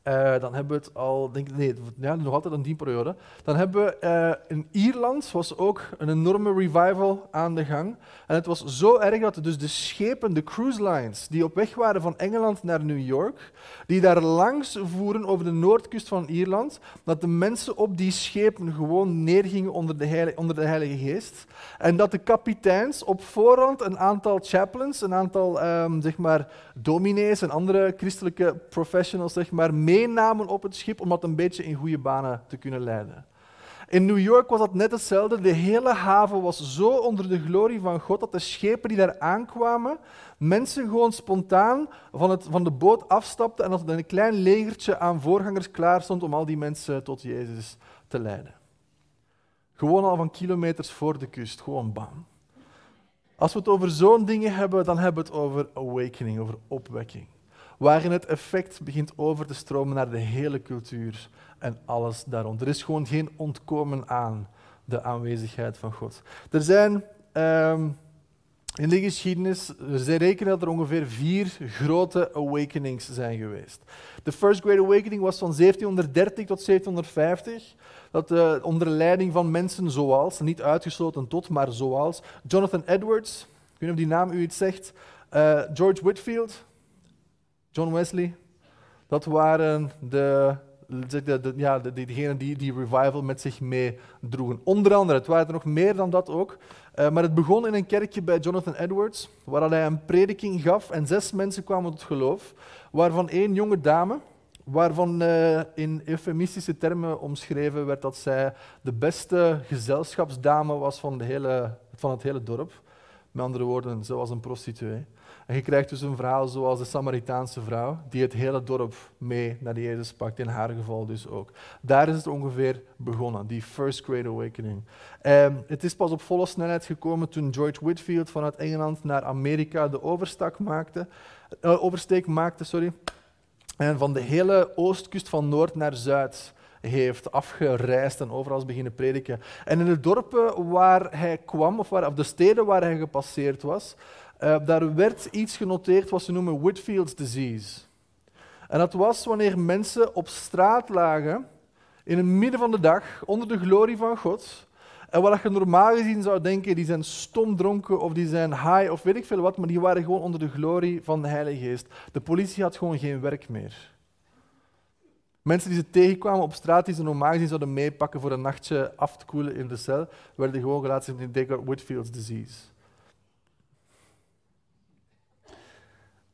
uh, dan hebben we het al, denk, nee, ja, nog altijd een die periode. Dan hebben we uh, in Ierland was ook een enorme revival aan de gang. En het was zo erg dat dus de schepen, de cruise lines, die op weg waren van Engeland naar New York, die daar langs voeren over de noordkust van Ierland, dat de mensen op die schepen gewoon neergingen onder de, heilige, onder de Heilige Geest. En dat de kapiteins op voorhand een aantal chaplains, een aantal um, zeg maar, dominees en andere christelijke professionals zeg maar, meenamen op het schip om dat een beetje in goede banen te kunnen leiden. In New York was dat net hetzelfde. De hele haven was zo onder de glorie van God dat de schepen die daar aankwamen, mensen gewoon spontaan van, het, van de boot afstapten en dat er een klein legertje aan voorgangers klaar stond om al die mensen tot Jezus te leiden. Gewoon al van kilometers voor de kust, gewoon bam. Als we het over zo'n dingen hebben, dan hebben we het over awakening, over opwekking. Waarin het effect begint over te stromen naar de hele cultuur en alles daarom. Er is gewoon geen ontkomen aan de aanwezigheid van God. Er zijn um, in de geschiedenis, ze rekenen dat er ongeveer vier grote awakenings zijn geweest. De First Great Awakening was van 1730 tot 1750. Dat uh, onder leiding van mensen zoals, niet uitgesloten tot, maar zoals Jonathan Edwards, ik weet niet of die naam u iets zegt, uh, George Whitfield, John Wesley. Dat waren de de, de, ja, de, die die revival met zich meedroegen. Onder andere, het waren er nog meer dan dat ook. Uh, maar het begon in een kerkje bij Jonathan Edwards, waar hij een prediking gaf en zes mensen kwamen tot geloof, waarvan één jonge dame, waarvan uh, in eufemistische termen omschreven werd dat zij de beste gezelschapsdame was van, de hele, van het hele dorp. Met andere woorden, ze was een prostituee. En je krijgt dus een verhaal zoals de Samaritaanse vrouw, die het hele dorp mee naar Jezus pakt, in haar geval dus ook. Daar is het ongeveer begonnen, die First Great Awakening. Um, het is pas op volle snelheid gekomen toen George Whitfield vanuit Engeland naar Amerika de overstak maakte, uh, oversteek maakte. Sorry. En van de hele oostkust van noord naar zuid heeft afgereisd en overal is beginnen prediken. En in de dorpen waar hij kwam, of, waar, of de steden waar hij gepasseerd was, uh, daar werd iets genoteerd wat ze noemen Whitfield's disease. En dat was wanneer mensen op straat lagen, in het midden van de dag, onder de glorie van God. En wat je normaal gezien zou denken, die zijn stomdronken of die zijn high of weet ik veel wat, maar die waren gewoon onder de glorie van de Heilige Geest. De politie had gewoon geen werk meer. Mensen die ze tegenkwamen op straat, die ze normaal gezien zouden meepakken voor een nachtje af te koelen in de cel, werden gewoon gelaten in de Whitfield's disease.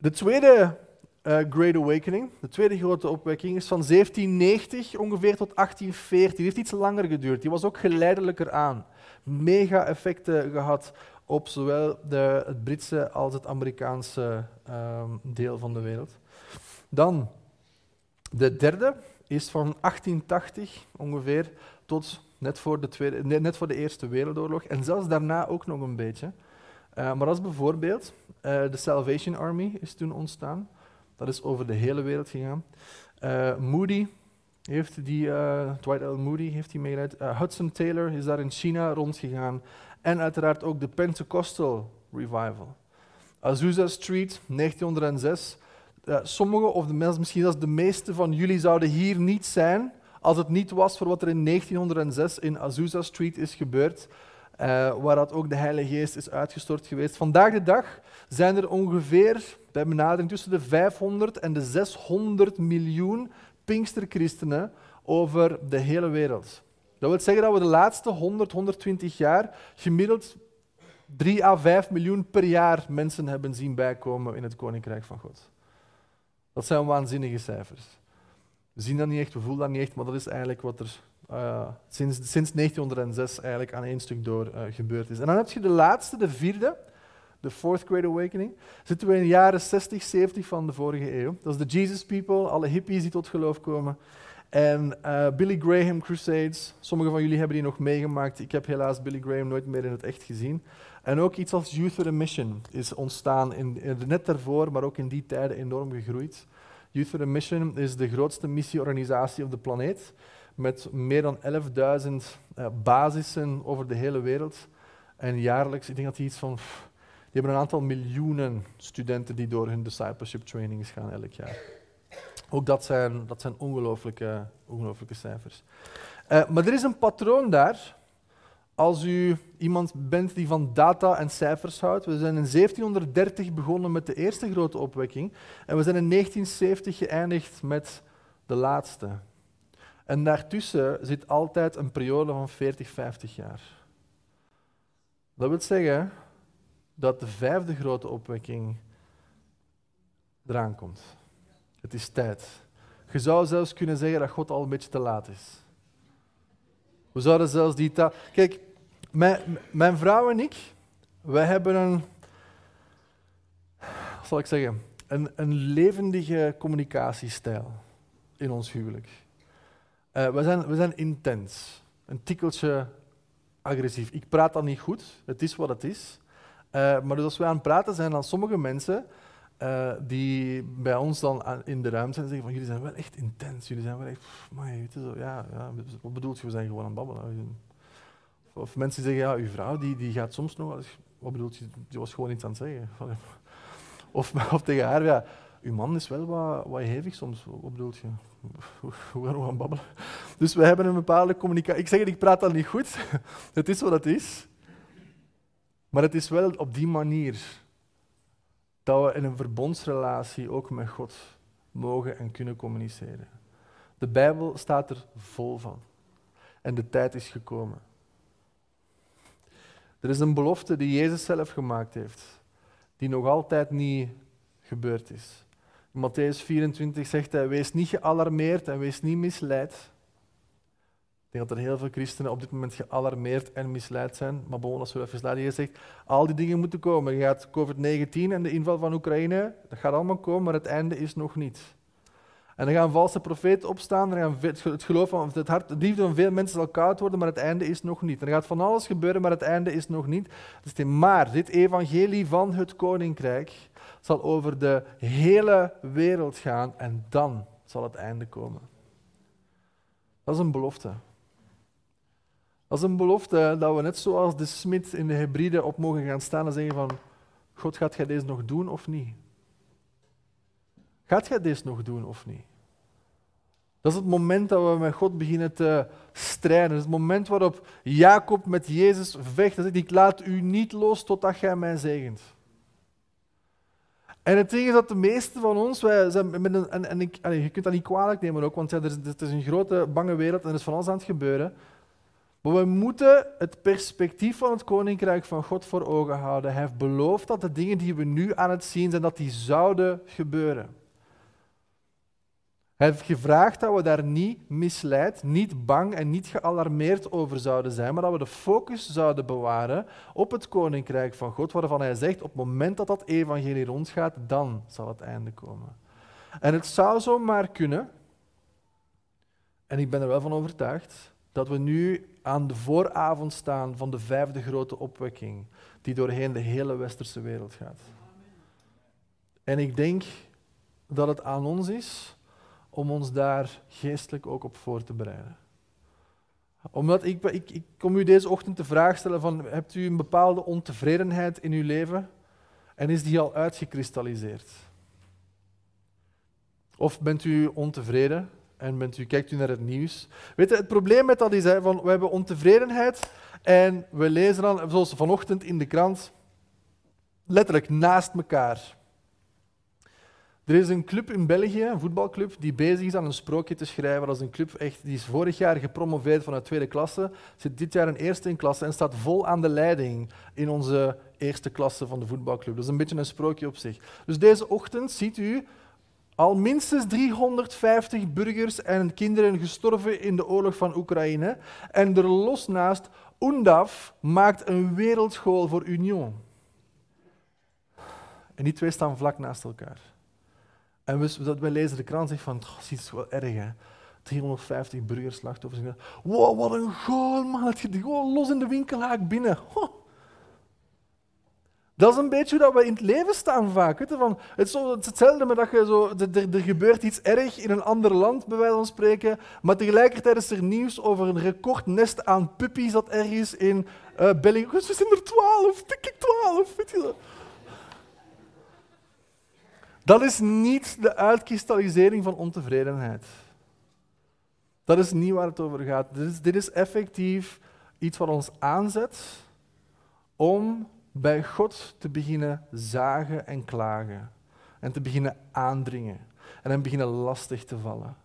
De tweede uh, Great Awakening, de tweede grote opwekking, is van 1790 ongeveer tot 1840. Die heeft iets langer geduurd. Die was ook geleidelijker aan. Mega effecten gehad op zowel de, het Britse als het Amerikaanse um, deel van de wereld. Dan, de derde is van 1880 ongeveer tot net voor de, tweede, net voor de Eerste Wereldoorlog. En zelfs daarna ook nog een beetje. Uh, maar als bijvoorbeeld uh, de Salvation Army is toen ontstaan. Dat is over de hele wereld gegaan. Uh, Moody heeft die, Dwight L. Moody heeft die meegeleid. Hudson Taylor is daar in China rondgegaan. En uiteraard ook de Pentecostal Revival. Azusa Street, 1906. Sommigen, of de, misschien zelfs de meeste van jullie, zouden hier niet zijn als het niet was voor wat er in 1906 in Azusa Street is gebeurd. Uh, waar dat ook de Heilige Geest is uitgestort geweest. Vandaag de dag zijn er ongeveer, bij benadering, tussen de 500 en de 600 miljoen Pinksterchristenen over de hele wereld. Dat wil zeggen dat we de laatste 100, 120 jaar gemiddeld 3 à 5 miljoen per jaar mensen hebben zien bijkomen in het Koninkrijk van God. Dat zijn waanzinnige cijfers. We zien dat niet echt, we voelen dat niet echt, maar dat is eigenlijk wat er uh, sinds, sinds 1906 eigenlijk aan één stuk door uh, gebeurd is. En dan heb je de laatste, de vierde, de Fourth Great Awakening. Zitten we in de jaren 60, 70 van de vorige eeuw. Dat is de Jesus People, alle hippies die tot geloof komen. En uh, Billy Graham Crusades, sommigen van jullie hebben die nog meegemaakt. Ik heb helaas Billy Graham nooit meer in het echt gezien. En ook iets als Youth with a Mission is ontstaan, in, net daarvoor, maar ook in die tijden enorm gegroeid. Youth with a Mission is de grootste missieorganisatie op de planeet, met meer dan 11.000 uh, basissen over de hele wereld. En jaarlijks, ik denk dat die iets van, die hebben een aantal miljoenen studenten die door hun discipleship trainings gaan elk jaar. Ook dat zijn, dat zijn ongelooflijke, ongelooflijke cijfers. Uh, maar er is een patroon daar als u iemand bent die van data en cijfers houdt. We zijn in 1730 begonnen met de eerste grote opwekking en we zijn in 1970 geëindigd met de laatste. En daartussen zit altijd een periode van 40, 50 jaar. Dat wil zeggen dat de vijfde grote opwekking eraan komt. Het is tijd. Je zou zelfs kunnen zeggen dat God al een beetje te laat is. We zouden zelfs die taal. Kijk, mijn, mijn vrouw en ik, wij hebben een. Zal ik zeggen? Een, een levendige communicatiestijl in ons huwelijk. Uh, we, zijn, we zijn intens. Een tikkeltje agressief. Ik praat dan niet goed, het is wat het is. Uh, maar dus als we aan het praten zijn, dan sommige mensen uh, die bij ons dan in de ruimte zijn en zeggen van jullie zijn wel echt intens, jullie zijn wel echt, maar weet je, zo, ja, ja, wat bedoelt je, we zijn gewoon aan het babbelen. Of mensen zeggen, ja, uw vrouw die, die gaat soms nog wat bedoelt je, die was gewoon iets aan het zeggen. Of, of tegen haar, ja, uw man is wel wat, hevig soms, wat bedoelt je? Hoe gaan we gaan babbelen? Dus we hebben een bepaalde communicatie. Ik zeg het, ik praat dan niet goed, het is wat het is. Maar het is wel op die manier dat we in een verbondsrelatie ook met God mogen en kunnen communiceren. De Bijbel staat er vol van. En de tijd is gekomen. Er is een belofte die Jezus zelf gemaakt heeft, die nog altijd niet gebeurd is. In Matthäus 24 zegt hij, wees niet gealarmeerd en wees niet misleid. Ik denk dat er heel veel christenen op dit moment gealarmeerd en misleid zijn. Maar bon, als we even slaan, je zegt, al die dingen moeten komen. Je gaat COVID-19 en de inval van Oekraïne, dat gaat allemaal komen, maar het einde is nog niet. En dan gaan valse profeten opstaan, dan gaan het geloof van het hart, de liefde van veel mensen zal koud worden, maar het einde is nog niet. Er gaat van alles gebeuren, maar het einde is nog niet. Dus maar dit evangelie van het koninkrijk zal over de hele wereld gaan en dan zal het einde komen. Dat is een belofte. Dat is een belofte dat we net zoals de smid in de hybride op mogen gaan staan en zeggen van God, gaat jij deze nog doen of niet? Gaat jij deze nog doen of niet? Dat is het moment dat we met God beginnen te strijden. Dat is het moment waarop Jacob met Jezus vecht. Hij zegt, ik laat u niet los totdat jij mij zegent. En het ding is dat de meeste van ons, wij zijn met een, en, ik, je kunt dat niet kwalijk nemen ook, want ja, er het is een grote, bange wereld en er is van alles aan het gebeuren. Maar we moeten het perspectief van het koninkrijk van God voor ogen houden. Hij heeft beloofd dat de dingen die we nu aan het zien zijn, dat die zouden gebeuren. Hij heeft gevraagd dat we daar niet misleid, niet bang en niet gealarmeerd over zouden zijn, maar dat we de focus zouden bewaren op het koninkrijk van God, waarvan hij zegt, op het moment dat dat evangelie rondgaat, dan zal het einde komen. En het zou zomaar kunnen, en ik ben er wel van overtuigd, dat we nu aan de vooravond staan van de vijfde grote opwekking, die doorheen de hele westerse wereld gaat. En ik denk dat het aan ons is om ons daar geestelijk ook op voor te bereiden. Omdat ik, ik, ik kom u deze ochtend de vraag stellen van, hebt u een bepaalde ontevredenheid in uw leven en is die al uitgekristalliseerd? Of bent u ontevreden en bent u, kijkt u naar het nieuws. Weet het probleem met dat is, hè, van, we hebben ontevredenheid en we lezen dan, zoals vanochtend in de krant, letterlijk naast elkaar. Er is een club in België, een voetbalclub, die bezig is aan een sprookje te schrijven. Dat is een club echt, die is vorig jaar gepromoveerd vanuit tweede klasse, zit dit jaar in eerste in klasse en staat vol aan de leiding in onze eerste klasse van de voetbalclub. Dat is een beetje een sprookje op zich. Dus deze ochtend ziet u al minstens 350 burgers en kinderen gestorven in de oorlog van Oekraïne. En er los naast, UNDAF maakt een wereldschool voor Union. En die twee staan vlak naast elkaar. En we, we lezen de krant en zeggen van, het is wel erg hè. 350 burgerslachtoffers. Wow, wat een goal man. Het los in de winkelhaak binnen. Dat is een beetje hoe dat we in het leven staan vaak. Van, het, is hetzelfde dat je zo, er, gebeurt iets erg in een ander land, bij wijze van spreken, maar tegelijkertijd is er nieuws over een recordnest aan puppies dat ergens in uh, België... We zijn er twaalf, tik ik twaalf. Weet je dat? is niet de uitkristallisering van ontevredenheid. Dat is niet waar het over gaat. Dit is, dit is effectief iets wat ons aanzet om bij God te beginnen zagen en klagen. En te beginnen aandringen. En hem beginnen lastig te vallen.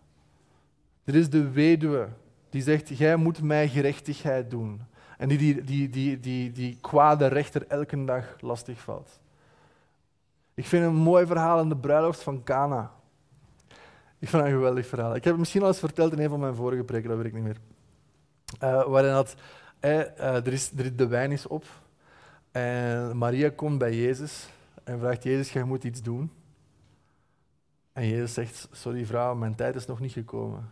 Dit is de weduwe die zegt, jij moet mij gerechtigheid doen. En die die, die, die, die, die kwade rechter elke dag lastig valt. Ik vind een mooi verhaal in de bruiloft van Cana. Ik vind het een geweldig verhaal. Ik heb het misschien al eens verteld in een van mijn vorige preken, dat weet ik niet meer. Uh, waarin dat, uh, er, is, er, de wijn is op en Maria komt bij Jezus en vraagt Jezus, jij moet iets doen. En Jezus zegt, sorry vrouw, mijn tijd is nog niet gekomen.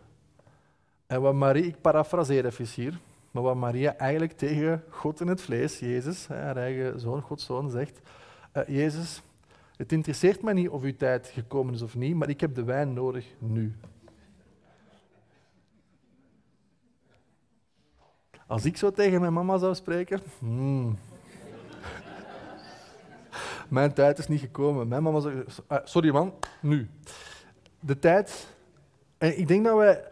En wat Maria, ik parafraseer even hier, maar wat Maria eigenlijk tegen God in het vlees, Jezus, haar eigen zoon, Gods zoon, zegt, uh, Jezus, het interesseert mij niet of uw tijd gekomen is of niet, maar ik heb de wijn nodig nu. Als ik zo tegen mijn mama zou spreken, hmm. mijn tijd is niet gekomen. Mijn mama zou ah, sorry man, nu. De tijd. En ik denk dat wij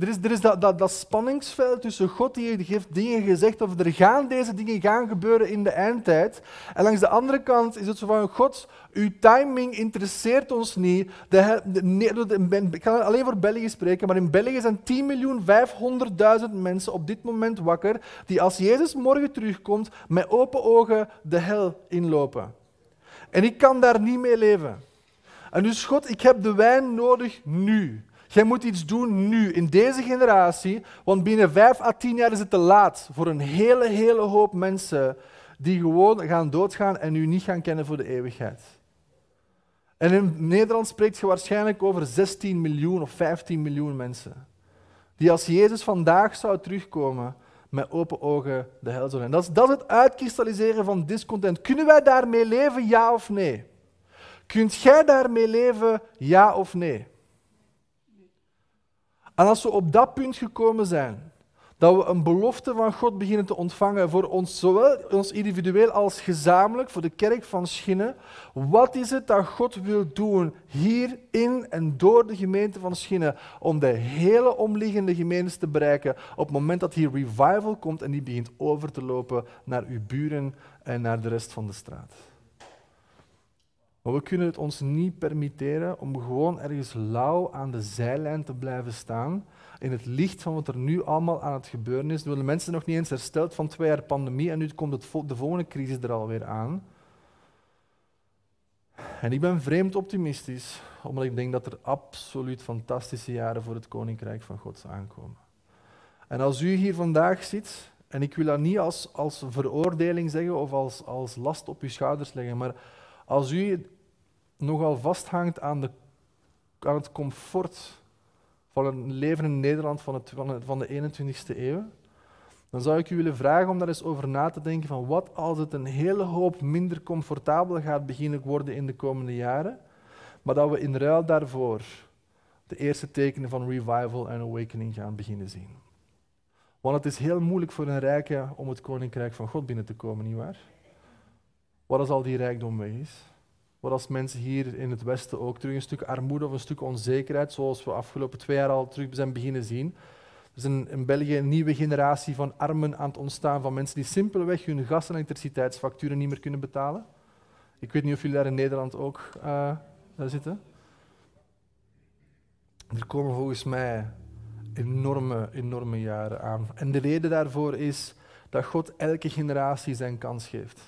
er is, er is dat, dat, spanningsveld tussen God die heeft dingen gezegd of er gaan deze dingen gaan gebeuren in de eindtijd. En langs de andere kant is het zo van God, uw timing interesseert ons niet. De, de, ik ga alleen voor België spreken, maar in België zijn 10.500.000 mensen op dit moment wakker die als Jezus morgen terugkomt met open ogen de hel inlopen. En ik kan daar niet mee leven. En dus God, ik heb de wijn nodig nu. Jij moet iets doen nu, in deze generatie, want binnen vijf à tien jaar is het te laat voor een hele, hele hoop mensen die gewoon gaan doodgaan en u niet gaan kennen voor de eeuwigheid. En in Nederland spreekt je waarschijnlijk over 16 miljoen of 15 miljoen mensen. Die als Jezus vandaag zou terugkomen, met open ogen de hel zullen. En dat is, dat is het uitkristalliseren van discontent. Kunnen wij daarmee leven, ja of nee? Kunt jij daarmee leven, ja of nee? En als we op dat punt gekomen zijn, dat we een belofte van God beginnen te ontvangen voor ons, zowel ons individueel als gezamenlijk, voor de kerk van Schinnen. Wat is het dat God wil doen hier in en door de gemeente van Schinnen om de hele omliggende gemeentes te bereiken op het moment dat hier revival komt en die begint over te lopen naar uw buren en naar de rest van de straat? Maar we kunnen het ons niet permitteren om gewoon ergens lauw aan de zijlijn te blijven staan. In het licht van wat er nu allemaal aan het gebeuren is. Nu de mensen nog niet eens hersteld van twee jaar pandemie en nu komt de volgende crisis er alweer aan. En ik ben vreemd optimistisch, omdat ik denk dat er absoluut fantastische jaren voor het Koninkrijk van God aankomen. En als u hier vandaag zit, en ik wil dat niet als, als veroordeling zeggen of als, als last op uw schouders leggen, maar als u nogal vasthangt aan, de, het comfort van een leven in Nederland van, het, van, de 21ste eeuw, dan zou ik u willen vragen om daar eens over na te denken van wat als het een hele hoop minder comfortabel gaat beginnen worden in de komende jaren, maar dat we in ruil daarvoor de eerste tekenen van revival en awakening gaan beginnen zien. Want het is heel moeilijk voor een rijke om het koninkrijk van God binnen te komen, nietwaar? Wat als al die rijkdom weg is? Wat als mensen hier in het Westen ook terug een stuk armoede of een stuk onzekerheid, zoals we afgelopen twee jaar al terug zijn beginnen zien. Er is in, België een nieuwe generatie van armen aan het ontstaan, van mensen die simpelweg hun gas- en elektriciteitsfacturen niet meer kunnen betalen. Ik weet niet of jullie daar in Nederland ook uh, zitten. Er komen volgens mij enorme, enorme jaren aan. En de reden daarvoor is dat God elke generatie zijn kans geeft.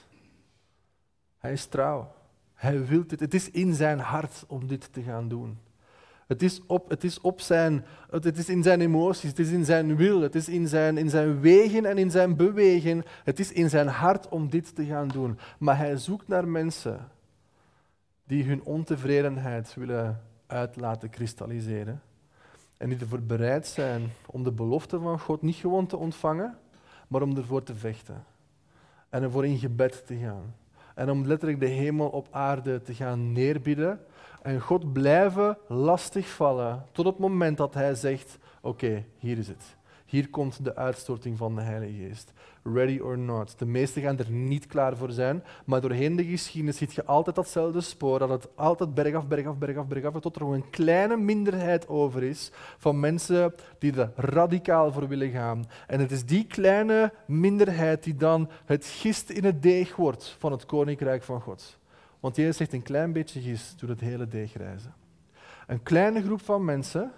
Hij is trouw. Hij wil dit. Het is in zijn hart om dit te gaan doen. Het is, op, het is, op zijn, het is in zijn emoties, het is in zijn wil, het is in zijn, in zijn wegen en in zijn bewegen. Het is in zijn hart om dit te gaan doen. Maar hij zoekt naar mensen die hun ontevredenheid willen uit laten kristalliseren. En die ervoor bereid zijn om de belofte van God niet gewoon te ontvangen, maar om ervoor te vechten. En ervoor in gebed te gaan. En om letterlijk de hemel op aarde te gaan neerbieden. En God blijven lastigvallen tot het moment dat Hij zegt: Oké, hier is het. Hier komt de uitstorting van de Heilige Geest. Ready or not. De meesten gaan er niet klaar voor zijn, maar doorheen de geschiedenis ziet je altijd datzelfde spoor, dat het altijd bergaf, bergaf, bergaf, bergaf, tot er nog een kleine minderheid over is van mensen die er radicaal voor willen gaan. En het is die kleine minderheid die dan het gist in het deeg wordt van het Koninkrijk van God. Want Jezus zegt een klein beetje gist doet het hele deeg reizen. Een kleine groep van mensen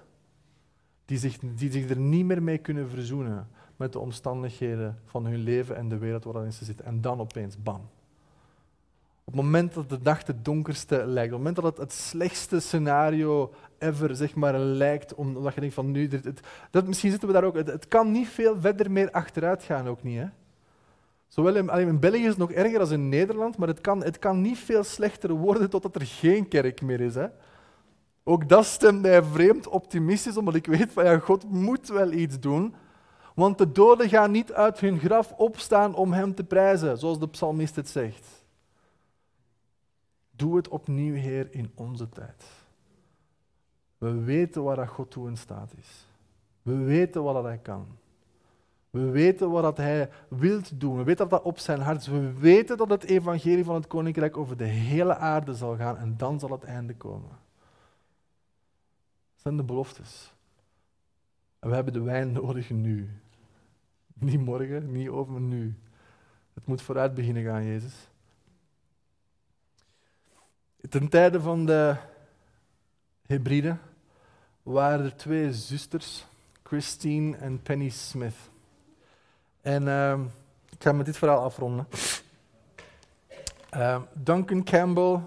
die zich, die er niet meer mee kunnen verzoenen met de omstandigheden van hun leven en de wereld waarin ze zitten. En dan opeens, bam. Op het moment dat de dag het donkerste lijkt, op het moment dat het het slechtste scenario ever zeg maar, lijkt, omdat je denkt van nu, dat, misschien zitten we daar ook, het, kan niet veel verder meer achteruit gaan ook niet. Hè? Zowel in, in België is het nog erger dan in Nederland, maar het kan, het kan niet veel slechter worden totdat er geen kerk meer is. Hè? Ook dat stemt mij vreemd optimistisch, omdat ik weet van ja, God moet wel iets doen. Want de doden gaan niet uit hun graf opstaan om hem te prijzen, zoals de psalmist het zegt. Doe het opnieuw, Heer, in onze tijd. We weten waar dat God toe in staat is. We weten wat hij kan. We weten wat hij wil doen. We weten dat dat op zijn hart is. We weten dat het evangelie van het koninkrijk over de hele aarde zal gaan en dan zal het einde komen zijn de beloftes. En we hebben de wijn nodig nu. Niet morgen, niet over nu. Het moet vooruit beginnen gaan, Jezus. Ten tijde van de Hebride waren er twee zusters, Christine en Penny Smith. En uh, ik ga met dit verhaal afronden. Uh, Duncan Campbell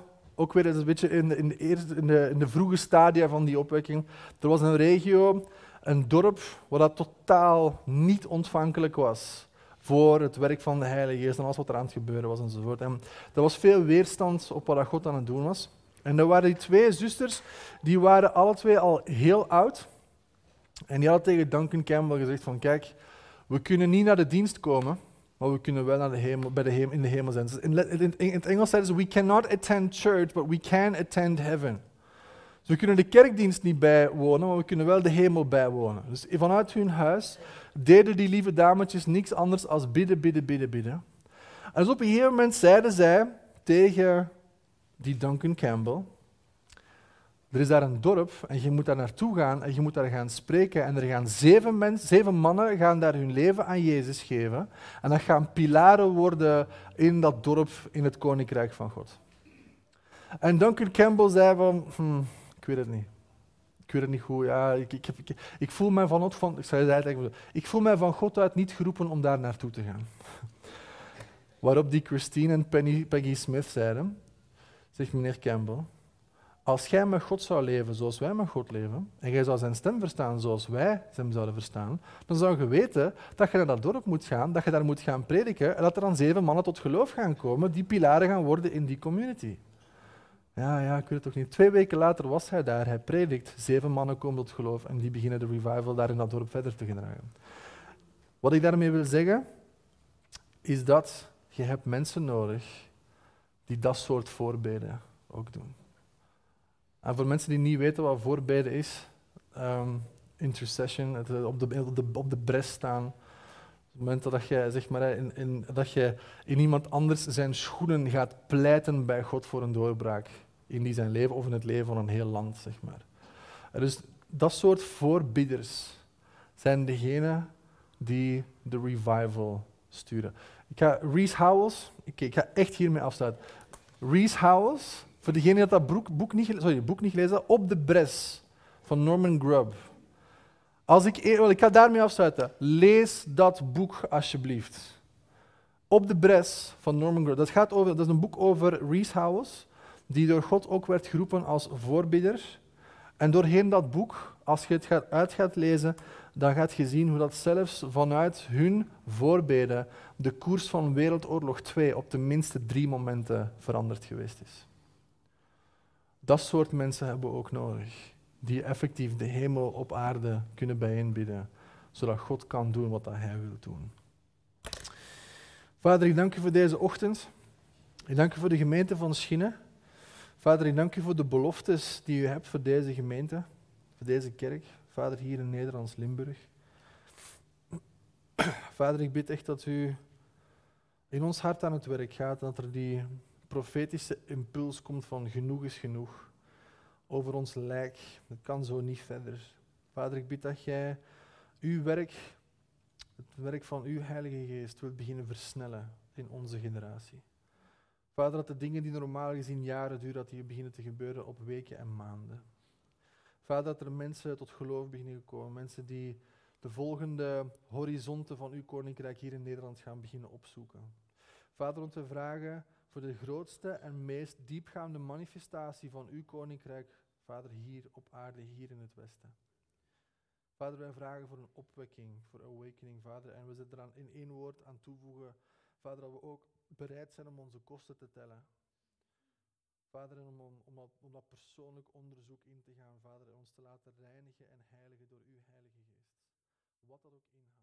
ook weer een beetje in in, de, in de vroege stadia van die opwekking. Er was een regio, een dorp, waar dat totaal niet ontvankelijk was voor het werk van de Heilige Geest en alles wat er aan het gebeuren was enzovoort. En er was veel weerstand op wat God aan het doen was. En er waren die twee zusters, die waren alle twee al heel oud. En die hadden tegen Duncan Campbell gezegd van, kijk, we kunnen niet naar de dienst komen, maar we kunnen wel naar de hemel, bij de hemel, in de hemel zijn. Dus in, het Engels zeiden ze, we cannot attend church, but we can attend heaven. Dus we kunnen de kerkdienst niet bijwonen, maar we kunnen wel de hemel bijwonen. Dus vanuit hun huis deden die lieve dametjes niks anders dan bidden, bidden, bidden, bidden. En dus op een gegeven moment zeiden zij tegen die Duncan Campbell, er is daar een dorp en je moet daar naartoe gaan en je moet daar gaan spreken. En er gaan zeven, mensen, zeven mannen gaan daar hun leven aan Jezus geven. En dat gaan pilaren worden in dat dorp in het koninkrijk van God. En Duncan Campbell zei van, hm, ik weet het niet. Ik weet het niet goed. Ja, ik, ik, ik, voel mij van, van, ik, zei ik voel mij van God uit niet geroepen om daar naartoe te gaan. Waarop die Christine en Penny, Peggy Smith zeiden, zegt meneer Campbell, als jij met God zou leven zoals wij met God leven, en jij zou zijn stem verstaan zoals wij hem zouden verstaan, dan zou je weten dat je naar dat dorp moet gaan, dat je daar moet gaan prediken, en dat er dan zeven mannen tot geloof gaan komen die pilaren gaan worden in die community. Ja, ja, ik weet het toch niet. Twee weken later was hij daar, hij predikt, zeven mannen komen tot geloof en die beginnen de revival daar in dat dorp verder te gedragen. Wat ik daarmee wil zeggen, is dat je hebt mensen nodig die dat soort voorbeelden ook doen. En voor mensen die niet weten wat voorbeden is, um, intercession, eh, op, de, op, de, op de bres staan. Op het moment dat je, zeg maar, in, in, dat je in iemand anders zijn schoenen gaat pleiten bij God voor een doorbraak in die zijn leven of in het leven van een heel land. Zeg maar. Dus dat soort voorbidders zijn degenen die de revival sturen. Ik ga Reese Howells, ik, ik ga echt hiermee afsluiten. Reese Howells voor degene die dat boek, niet, sorry, boek niet gelezen Op de Bres van Norman Grubb. Als ik, e- ik ga daarmee afsluiten. Lees dat boek alsjeblieft. Op de Bres van Norman Grubb. Dat, gaat over, dat is een boek over Reese Howells. die door God ook werd geroepen als voorbidder. En doorheen dat boek, als je het gaat, uit gaat lezen, dan gaat je zien hoe dat zelfs vanuit hun voorbeden de koers van Wereldoorlog 2 op tenminste drie momenten veranderd geweest is. Dat soort mensen hebben we ook nodig, die effectief de hemel op aarde kunnen bijeenbidden, zodat God kan doen wat hij wil doen. Vader, ik dank u voor deze ochtend. Ik dank u voor de gemeente van Schinnen. Vader, ik dank u voor de beloftes die u hebt voor deze gemeente, voor deze kerk. Vader, hier in Nederlands-Limburg. Vader, ik bid echt dat u in ons hart aan het werk gaat, dat er die profetische impuls komt van genoeg is genoeg over ons lijk. Het kan zo niet verder. Vader, ik bid dat jij uw werk, het werk van uw Heilige Geest, wilt beginnen versnellen in onze generatie. Vader, dat de dingen die normaal gezien jaren duren, dat die beginnen te gebeuren op weken en maanden. Vader, dat er mensen tot geloof beginnen komen, mensen die de volgende horizonten van uw koninkrijk hier in Nederland gaan beginnen opzoeken. Vader, om te vragen voor de grootste en meest diepgaande manifestatie van uw koninkrijk, Vader, hier op aarde, hier in het Westen. Vader, wij vragen voor een opwekking, voor awakening, Vader. En we zitten eraan in één woord aan toevoegen, Vader, dat we ook bereid zijn om onze kosten te tellen. Vader, en om, om, om, dat, om dat persoonlijk onderzoek in te gaan, Vader, en ons te laten reinigen en heiligen door uw Heilige Geest. Wat dat ook inhoudt.